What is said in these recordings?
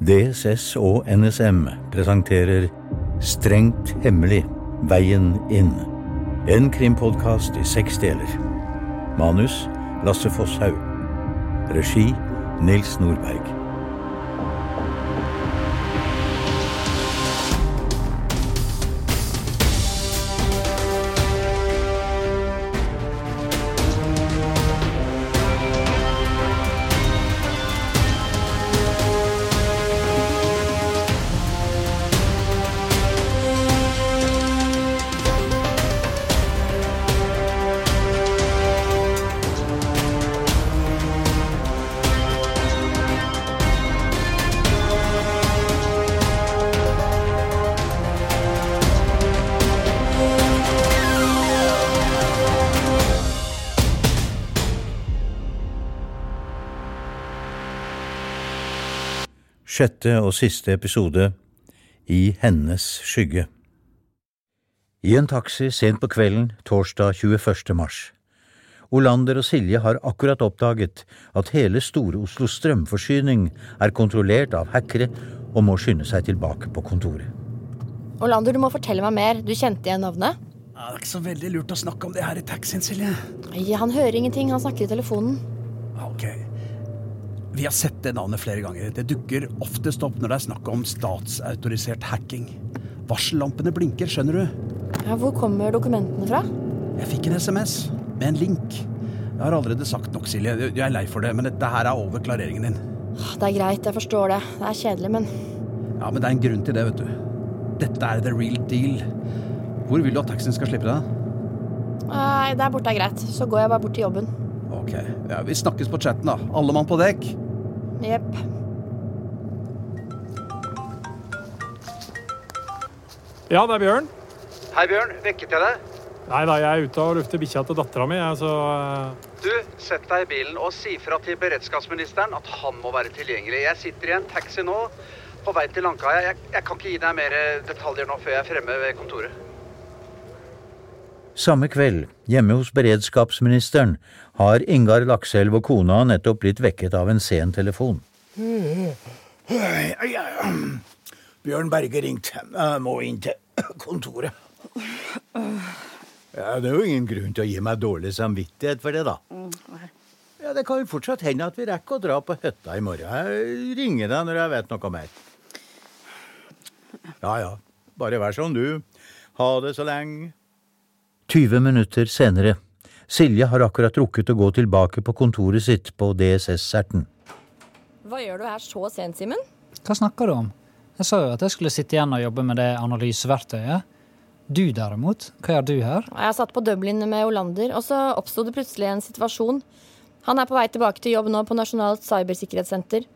DSS og NSM presenterer Strengt hemmelig veien inn. En krimpodkast i seks deler. Manus Lasse Fosshaug. Regi Nils Nordberg. Sjette og siste episode I hennes skygge. I en taxi sent på kvelden torsdag 21. mars. Olander og Silje har akkurat oppdaget at hele Store-Oslos strømforsyning er kontrollert av hackere og må skynde seg tilbake på kontoret. Olander, du må fortelle meg mer. Du kjente igjen navnet? Ja, det er ikke så veldig lurt å snakke om det her i taxien, Silje. Ja, Han hører ingenting. Han snakker i telefonen. Ja, Ok. Vi har sett det navnet flere ganger. Det dukker oftest opp når det er snakk om statsautorisert hacking. Varsellampene blinker, skjønner du. Ja, Hvor kommer dokumentene fra? Jeg fikk en SMS med en link. Jeg har allerede sagt nok, Silje. Jeg er lei for det, men dette her er over klareringen din. Ah, Det er greit, jeg forstår det. Det er kjedelig, men Ja, men det er en grunn til det, vet du. Dette er the real deal. Hvor vil du at taxien skal slippe deg? Nei, der borte er greit. Så går jeg bare bort til jobben. Ok, ja, vi snakkes på chatten, da. Alle mann på dekk. Jepp. Ja, det er Bjørn. Hei, Bjørn. Vekket jeg deg? Nei da, jeg er ute og lufter bikkja til dattera mi, så eh, Du, sett deg i bilen og si fra til beredskapsministeren at han må være tilgjengelig. Jeg sitter i en taxi nå på vei til Langkaia. Jeg, jeg kan ikke gi deg mer detaljer nå før jeg er fremme ved kontoret. Samme kveld, hjemme hos beredskapsministeren, har Ingar Lakselv og kona nettopp blitt vekket av en sen telefon. Bjørn Berge ringte. Jeg må inn til kontoret. Ja, Det er jo ingen grunn til å gi meg dårlig samvittighet for det, da. Ja, Det kan jo fortsatt hende at vi rekker å dra på hytta i morgen. Jeg ringer deg når jeg vet noe mer. Ja ja, bare vær sånn du. Ha det så lenge. 20 minutter senere. Silje har akkurat rukket å gå tilbake på kontoret sitt på DSS-serten. Hva gjør du her så sent, Simen? Hva snakker du om? Jeg sa jo at jeg skulle sitte igjen og jobbe med det analyseverktøyet. Du derimot, hva gjør du her? Jeg satt på Dublin med Olander, og så oppsto det plutselig en situasjon. Han er på vei tilbake til jobb nå på Nasjonalt cybersikkerhetssenter.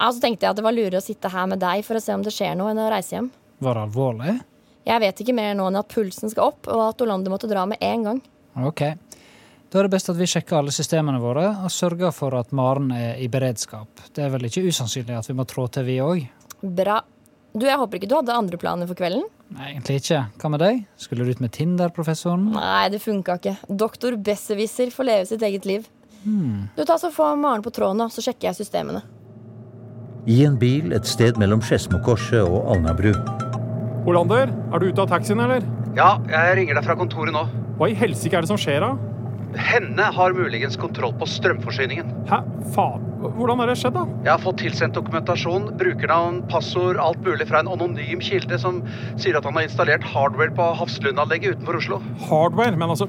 Ja, så tenkte jeg at det var lurere å sitte her med deg for å se om det skjer noe, enn å reise hjem. Var det alvorlig? Jeg vet ikke mer nå enn at pulsen skal opp, og at Olander måtte dra med en gang. Ok. Da er det best at vi sjekker alle systemene våre og sørger for at Maren er i beredskap. Det er vel ikke usannsynlig at vi må trå til, vi òg? Bra. Du, jeg håper ikke du hadde andre planer for kvelden? Nei, egentlig ikke. Hva med deg? Skulle du ut med Tinder-professoren? Nei, det funka ikke. Doktor Besserwisser får leve sitt eget liv. Du tar så Få Maren på tråden, nå, så sjekker jeg systemene. I en bil et sted mellom Skedsmokorset og Alnabru. Olander, er du ute av taxien, eller? Ja, jeg ringer deg fra kontoret nå. Hva i helsike er det som skjer, da? Henne har muligens kontroll på strømforsyningen. Hæ? Faen. Hvordan har det skjedd, da? Jeg har fått tilsendt dokumentasjon, brukernavn, passord, alt mulig fra en anonym kilde som sier at han har installert hardware på Hafslund-anlegget utenfor Oslo. Hardware? Men altså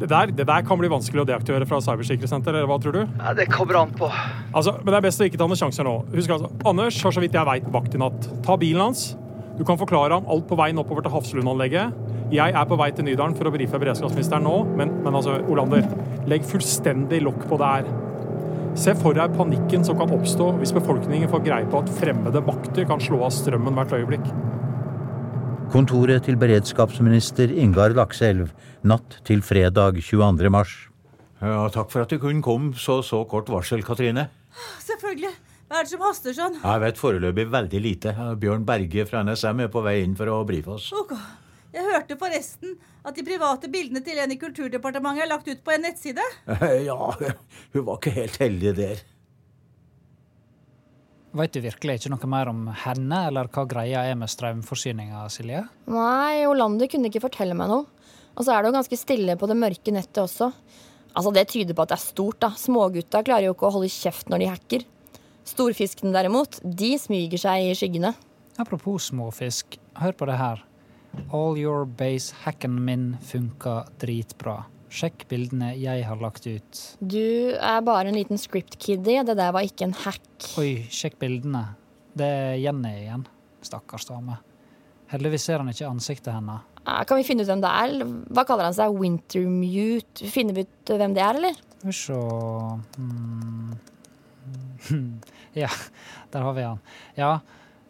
det der, det der kan bli vanskelig å deaktivere fra Cybersikkerhetssenter, eller hva tror du? Nei, det kommer an på. Altså, Men det er best å ikke ta noen sjanser nå. Husk altså, Anders har så vidt jeg veit vakt i natt. Ta bilen hans. Du kan forklare ham alt på veien oppover til Hafslund-anlegget. Jeg er på vei til Nydalen for å brife beredskapsministeren nå, men, men altså, Olander, legg fullstendig lokk på det her. Se for deg panikken som kan oppstå hvis befolkningen får greie på at fremmede makter kan slå av strømmen hvert øyeblikk. Kontoret til beredskapsminister Ingar Lakselv natt til fredag 22. mars. Ja, Takk for at du kunne komme så så kort varsel, Katrine. Selvfølgelig. Hva er det som haster sånn? Jeg vet foreløpig veldig lite. Bjørn Berge fra NSM er på vei inn for å brife oss. Ok. Jeg hørte forresten at de private bildene til en i Kulturdepartementet er lagt ut på en nettside. Ja, hun var ikke helt heldig der. Veit du virkelig ikke noe mer om henne, eller hva greia er med strømforsyninga, Silje? Nei, Olander kunne ikke fortelle meg noe. Og så er det jo ganske stille på det mørke nettet også. Altså, Det tyder på at det er stort, da. Smågutta klarer jo ikke å holde kjeft når de hacker. Storfiskene derimot, de smyger seg i skyggene. Apropos småfisk, hør på det her. All your base hacken min funka dritbra. Sjekk bildene jeg har lagt ut. Du er bare en liten script-kiddy. Det der var ikke en hack. Oi, sjekk bildene. Det er Jenny igjen. Stakkars dame. Heldigvis ser han ikke ansiktet hennes. Eh, Kan vi finne ut hvem det er? Hva kaller han seg? Wintermute? Finner vi ut hvem det er, eller? Skal vi se hmm. Ja, der har vi han. Ja,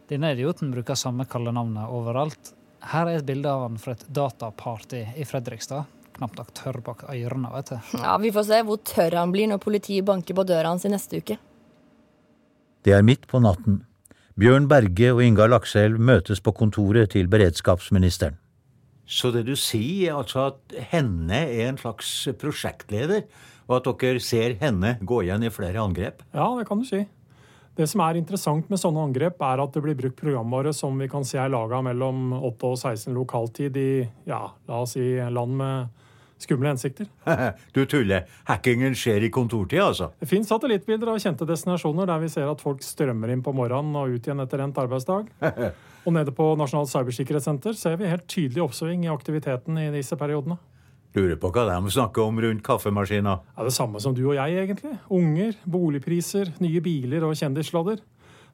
denne idioten bruker samme kallenavnet overalt. Her er et bilde av han fra et dataparty i Fredrikstad. Knapt nok tørr bak ørene, vet du. Ja, Vi får se hvor tørr han blir når politiet banker på døra hans i neste uke. Det er midt på natten. Bjørn Berge og Ingar Lakselv møtes på kontoret til beredskapsministeren. Så det du sier, er altså at henne er en slags prosjektleder, og at dere ser henne gå igjen i flere angrep? Ja, det kan du si. Det som er interessant med sånne angrep, er at det blir brukt programvare som vi kan se er laga mellom 8 og 16 lokaltid i ja, la oss si land med skumle hensikter. du tuller. Hackingen skjer i kontortid, altså? Det fins satellittbilder av kjente destinasjoner der vi ser at folk strømmer inn på morgenen og ut igjen etter endt arbeidsdag. Og nede på Nasjonalt cybersikkerhetssenter ser vi helt tydelig oppsving i aktiviteten i disse periodene. Lurer på hva de snakker om rundt kaffemaskina. Det er det samme som du og jeg, egentlig. Unger, boligpriser, nye biler og kjendissladder.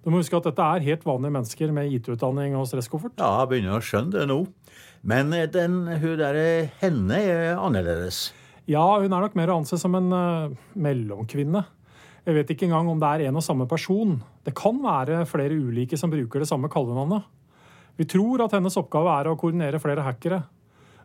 Du må huske at dette er helt vanlige mennesker med IT-utdanning og stresskoffert. Ja, jeg begynner å skjønne det nå. Men eh, den, hun derre henne er annerledes. Ja, hun er nok mer å anse som en uh, mellomkvinne. Jeg vet ikke engang om det er en og samme person. Det kan være flere ulike som bruker det samme kallenavnet. Vi tror at hennes oppgave er å koordinere flere hackere.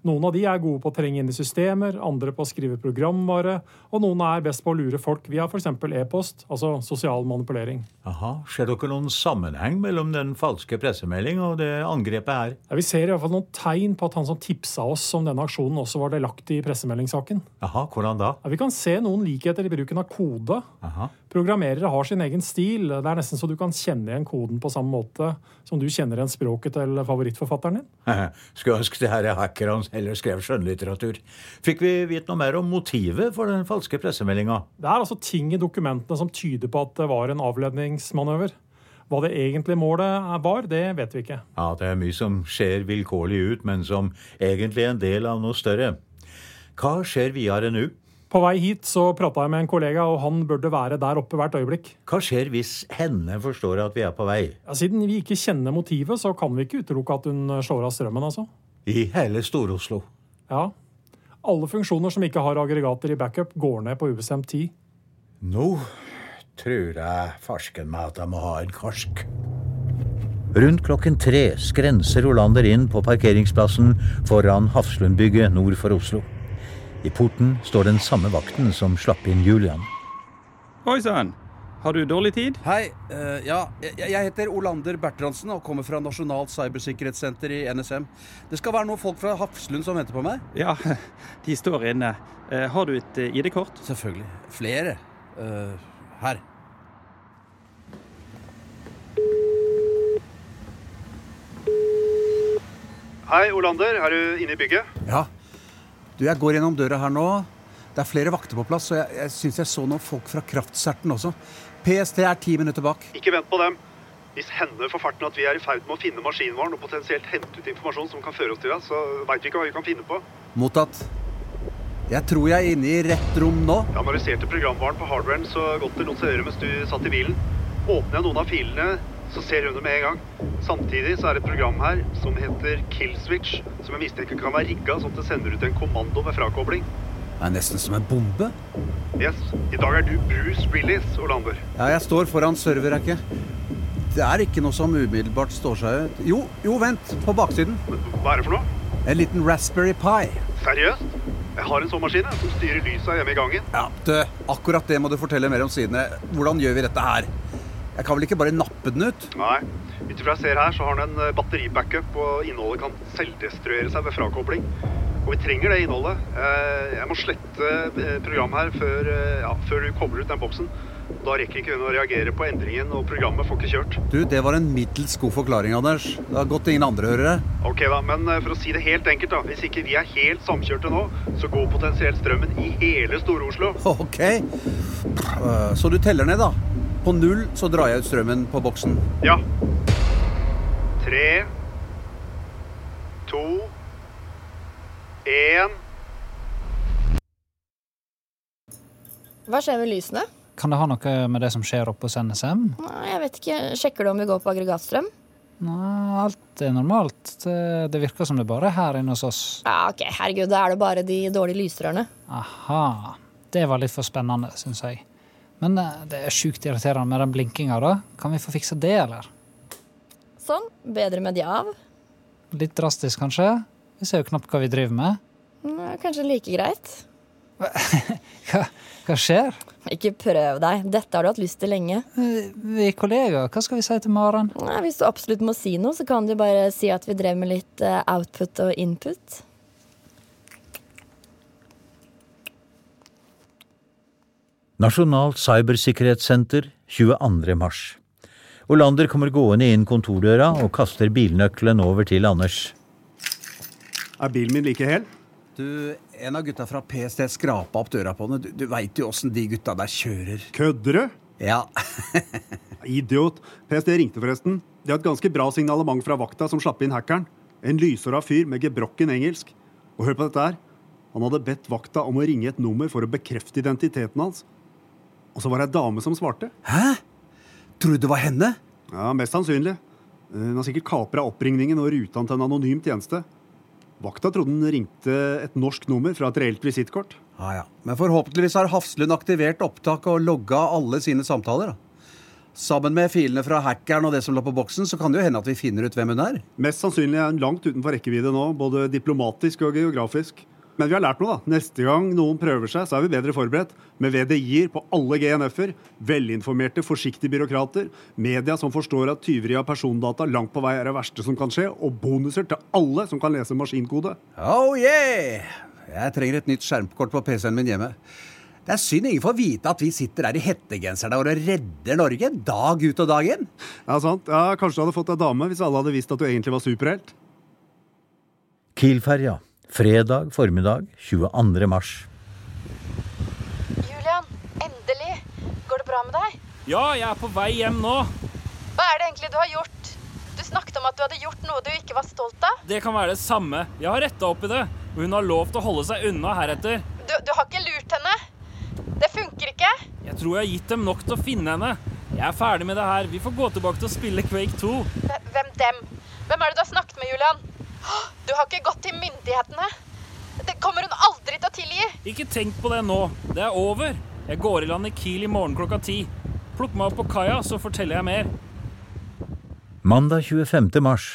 Noen av de er gode på å trenge inn i systemer, andre på å skrive programvare, og noen er best på å lure folk via f.eks. e-post, altså sosial manipulering. Aha, Ser dere noen sammenheng mellom den falske pressemelding og det angrepet her? Ja, vi ser i hvert fall noen tegn på at han som tipsa oss om denne aksjonen, også var delaktig i pressemeldingssaken. Aha, hvordan da? Ja, vi kan se noen likheter i bruken av kode. Aha. Programmerere har sin egen stil. Det er nesten så du kan kjenne igjen koden på samme måte som du kjenner igjen språket til favorittforfatteren din. Skulle ønske det her hackerne heller skrev skjønnlitteratur. Fikk vi vite noe mer om motivet for den falske pressemeldinga? Det er altså ting i dokumentene som tyder på at det var en avledningsmanøver. Hva det egentlige målet var, det vet vi ikke. Ja, det er mye som ser vilkårlig ut, men som egentlig er en del av noe større. Hva skjer videre nå? På vei hit så prata jeg med en kollega, og han burde være der oppe hvert øyeblikk. Hva skjer hvis henne forstår at vi er på vei? Ja, siden vi ikke kjenner motivet, så kan vi ikke utelukke at hun slår av strømmen, altså. I hele Stor-Oslo? Ja. Alle funksjoner som ikke har aggregater i backup, går ned på ubestemt tid. Nå tror jeg farsken meg at jeg må ha en karsk. Rundt klokken tre skrenser Olander inn på parkeringsplassen foran Hafslundbygget nord for Oslo. I porten står den samme vakten som slapp inn Julian. Oi sann, har du dårlig tid? Hei. Uh, ja, jeg, heter Olander Bertrandsen og kommer fra Nasjonalt cybersikkerhetssenter i NSM. Det skal være noen folk fra Hafslund som venter på meg? Ja, de står inne. Uh, har du et eh, ID-kort? Selvfølgelig. Flere. Uh, her. Hei, Olander. Er du inne i bygget? Ja. Du, jeg går gjennom døra her nå. Det er flere vakter på plass, og jeg, jeg syns jeg så noen folk fra Kraftserten også. PST er ti minutter bak. Ikke vent på dem. Hvis hender for farten at vi er i ferd med å finne maskinen vår og potensielt hente ut informasjon som kan føre oss til deg, så veit vi ikke hva vi kan finne på. Mottatt. Jeg tror jeg er inne i rett rom nå. Jeg analyserte programvaren på hardwaren så godt det lot seg gjøre mens du satt i bilen. Åpner jeg noen av filene, så ser hun det med en gang. Samtidig så er det et program her som heter Killswitch, som jeg mistenker kan være rigga sånn at det sender ut en kommando ved frakobling. Det er nesten som en bombe. Yes, i dag er du Bruce Willis, Olander. Ja, jeg står foran serverrekket. Det er ikke noe som umiddelbart står seg ut. Jo, jo, vent. På baksiden. Hva er det for noe? En liten Raspberry Pi. Seriøst? Jeg har en sånn maskin som styrer lysa hjemme i gangen. Ja, du, akkurat det må du fortelle mer om sidene. Hvordan gjør vi dette her? Jeg kan vel ikke bare nappe den ut? Nei. Ut ifra jeg ser her, så har den en eh, batteribackup, og innholdet kan selvdestruere seg ved frakobling. Og vi trenger det innholdet. Eh, Jeg må slette eh, programmet her før, eh, ja, før du kobler ut den boksen. Da rekker ikke hun å reagere på endringen, og programmet får ikke kjørt. Du, Det var en middels god forklaring, Anders. Det har godt ingen andre hører det. Ok da, men for å si det helt enkelt, da. Hvis ikke vi er helt samkjørte nå, så går potensielt strømmen i hele Stor-Oslo. Ok. Så du teller ned, da. På null så drar jeg ut strømmen på boksen. Ja. Tre, to, én Hva skjer med lysene? Kan det ha noe med det som skjer oppe hos NSM? Nei, jeg vet ikke. Sjekker du om vi går på aggregatstrøm? Nei, alt er normalt. Det, det virker som det bare er her inne hos oss. Ja, ok, herregud, da er det bare de dårlige lysrørene. Aha. Det var litt for spennende, syns jeg. Men eh, det er sjukt irriterende med den blinkinga, da. Kan vi få fiksa det, eller? Sånn. Bedre med de av. Litt drastisk, kanskje? Vi ser jo knapt hva vi driver med. Nå, Kanskje like greit. Hva, hva skjer? Ikke prøv deg. Dette har du hatt lyst til lenge. Vi er kollegaer. Hva skal vi si til Maren? Nei, Hvis du absolutt må si noe, så kan du bare si at vi drev med litt eh, output og input. Nasjonalt cybersikkerhetssenter 22. mars. Olander kommer gående inn kontordøra og kaster bilnøkkelen over til Anders. Er bilen min like hel? Du, En av gutta fra PST skrapa opp døra på den. Du, du veit jo åssen de gutta der kjører. Kødder du? Ja. Idiot. PST ringte forresten. De har et ganske bra signalement fra vakta som slapp inn hackeren. En lyshåra fyr med gebrokken engelsk. Og hør på dette her. Han hadde bedt vakta om å ringe et nummer for å bekrefte identiteten hans. Og så var det ei dame som svarte. Hæ? Tror du det var henne? Ja, Mest sannsynlig. Hun har sikkert kapra oppringningen og ruta til en anonym tjeneste. Vakta trodde den ringte et norsk nummer fra et reelt visittkort. Ja, ja. Men forhåpentligvis har Hafslund aktivert opptak og logga alle sine samtaler. da. Sammen med filene fra hackeren og det som lå på boksen, så kan det jo hende at vi finner ut hvem hun er. Mest sannsynlig er hun langt utenfor rekkevidde nå, både diplomatisk og geografisk. Men vi har lært noe, da. Neste gang noen prøver seg, så er vi bedre forberedt. Med VDI-er på alle GNF-er, velinformerte, forsiktige byråkrater, media som forstår at tyveri av persondata langt på vei er det verste som kan skje, og bonuser til alle som kan lese maskinkode. Oh yeah! Jeg trenger et nytt skjermkort på PC-en min hjemme. Det er synd ingen får vite at vi sitter der i hettegenserne og redder Norge dag ut og dag inn. Ja, sant. Ja, Kanskje du hadde fått deg dame hvis alle hadde visst at du egentlig var superhelt. Kiel-ferja. Fredag formiddag 22. mars. Julian, endelig. Går det bra med deg? Ja, jeg er på vei hjem nå. Hva er det egentlig du har gjort? Du snakket om at du hadde gjort noe du ikke var stolt av. Det kan være det samme. Jeg har retta opp i det, og hun har lovt å holde seg unna heretter. Du, du har ikke lurt henne. Det funker ikke. Jeg tror jeg har gitt dem nok til å finne henne. Jeg er ferdig med det her. Vi får gå tilbake til å spille Quake 2. Hvem dem? Hvem er det du har snakket med, Julian? Du har ikke gått til myndighetene. Det kommer hun aldri til å tilgi. Ikke tenk på det nå. Det er over. Jeg går i land i Kiel i morgen klokka ti. Plukk meg opp på kaia, så forteller jeg mer. Mandag 25. mars.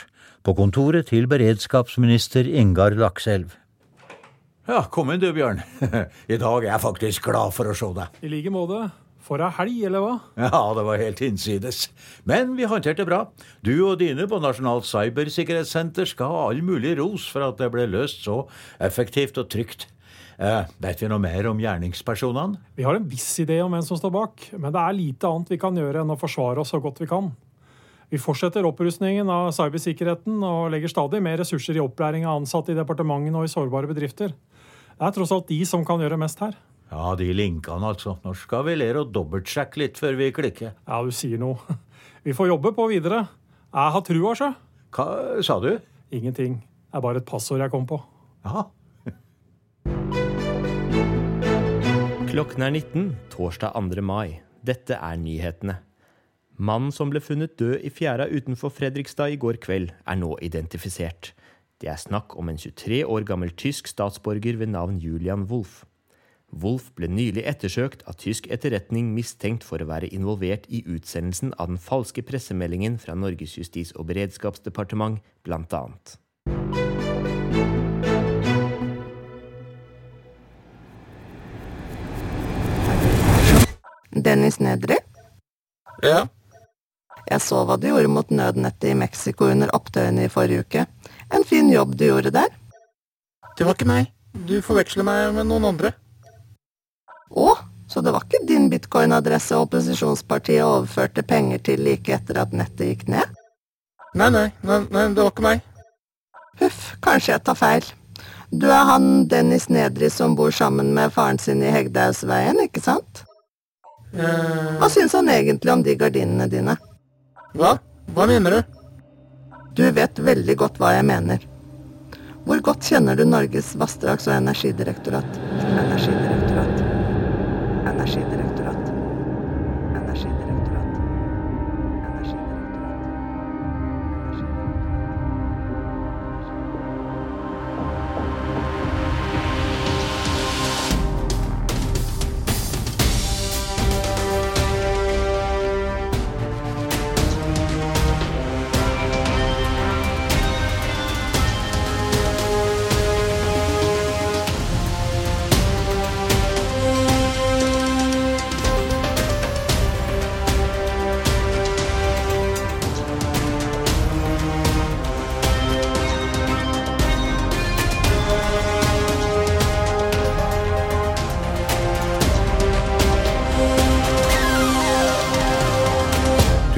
På kontoret til beredskapsminister Ingar Lakselv. Ja, kom inn du, Bjørn. I dag er jeg faktisk glad for å se deg. I like måte. For ei helg, eller hva? Ja, det var helt hinsides. Men vi håndterte det bra. Du og dine på Nasjonalt cybersikkerhetssenter skal ha all mulig ros for at det ble løst så effektivt og trygt. Eh, vet vi noe mer om gjerningspersonene? Vi har en viss idé om hvem som står bak, men det er lite annet vi kan gjøre enn å forsvare oss så godt vi kan. Vi fortsetter opprustningen av cybersikkerheten og legger stadig mer ressurser i opplæring av ansatte i departementene og i sårbare bedrifter. Det er tross alt de som kan gjøre mest her. Ja, de linkene, altså. Nå skal vi lære å dobbeltsjekke litt før vi klikker. Ja, du sier noe. Vi får jobbe på videre. Jeg har trua, sjø. Hva sa du? Ingenting. Det er bare et passord jeg kom på. Ja. Klokken er 19 torsdag 2. mai. Dette er nyhetene. Mannen som ble funnet død i fjæra utenfor Fredrikstad i går kveld, er nå identifisert. Det er snakk om en 23 år gammel tysk statsborger ved navn Julian Wolff. Wolff ble nylig ettersøkt av tysk etterretning mistenkt for å være involvert i utsendelsen av den falske pressemeldingen fra Norges justis- og beredskapsdepartement, annet. Dennis Nedry? Ja. Jeg så hva du gjorde mot nødnettet i Mexico under opptøyene i forrige uke. En fin jobb du gjorde der. Det var ikke meg. Du forveksler meg med noen andre. Å, Så det var ikke din bitcoin-adresse opposisjonspartiet overførte penger til like etter at nettet gikk ned? Nei, nei, nei, nei det var ikke meg. Huff, kanskje jeg tar feil. Du er han Dennis Nedri som bor sammen med faren sin i Hegdehaugsveien, ikke sant? Eh, Hva syns han egentlig om de gardinene dine? hva? Hva mener du? Du vet veldig godt hva jeg mener. Hvor godt kjenner du Norges vassdrags- og energidirektorat? Energidirektorat. Energidirektorat.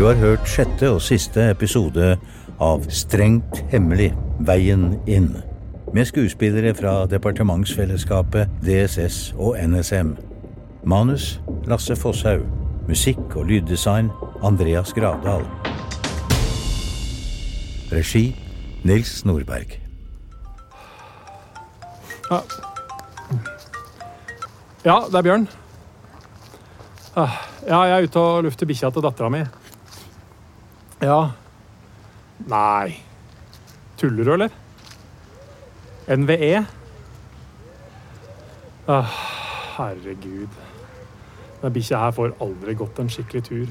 Har hørt sjette og siste episode av Strengt hemmelig veien inn. Med skuespillere fra departementsfellesskapet DSS og NSM. Manus Lasse Fosshaug. Musikk og lyddesign Andreas Gravdal. Regi Nils Nordberg. Ja. ja, det er Bjørn. Ah, Ja, jeg er ute og lufter bikkja til dattera mi. Ja. Nei. Tuller du, eller? NVE? Ah, herregud. Den bikkja her får aldri gått en skikkelig tur.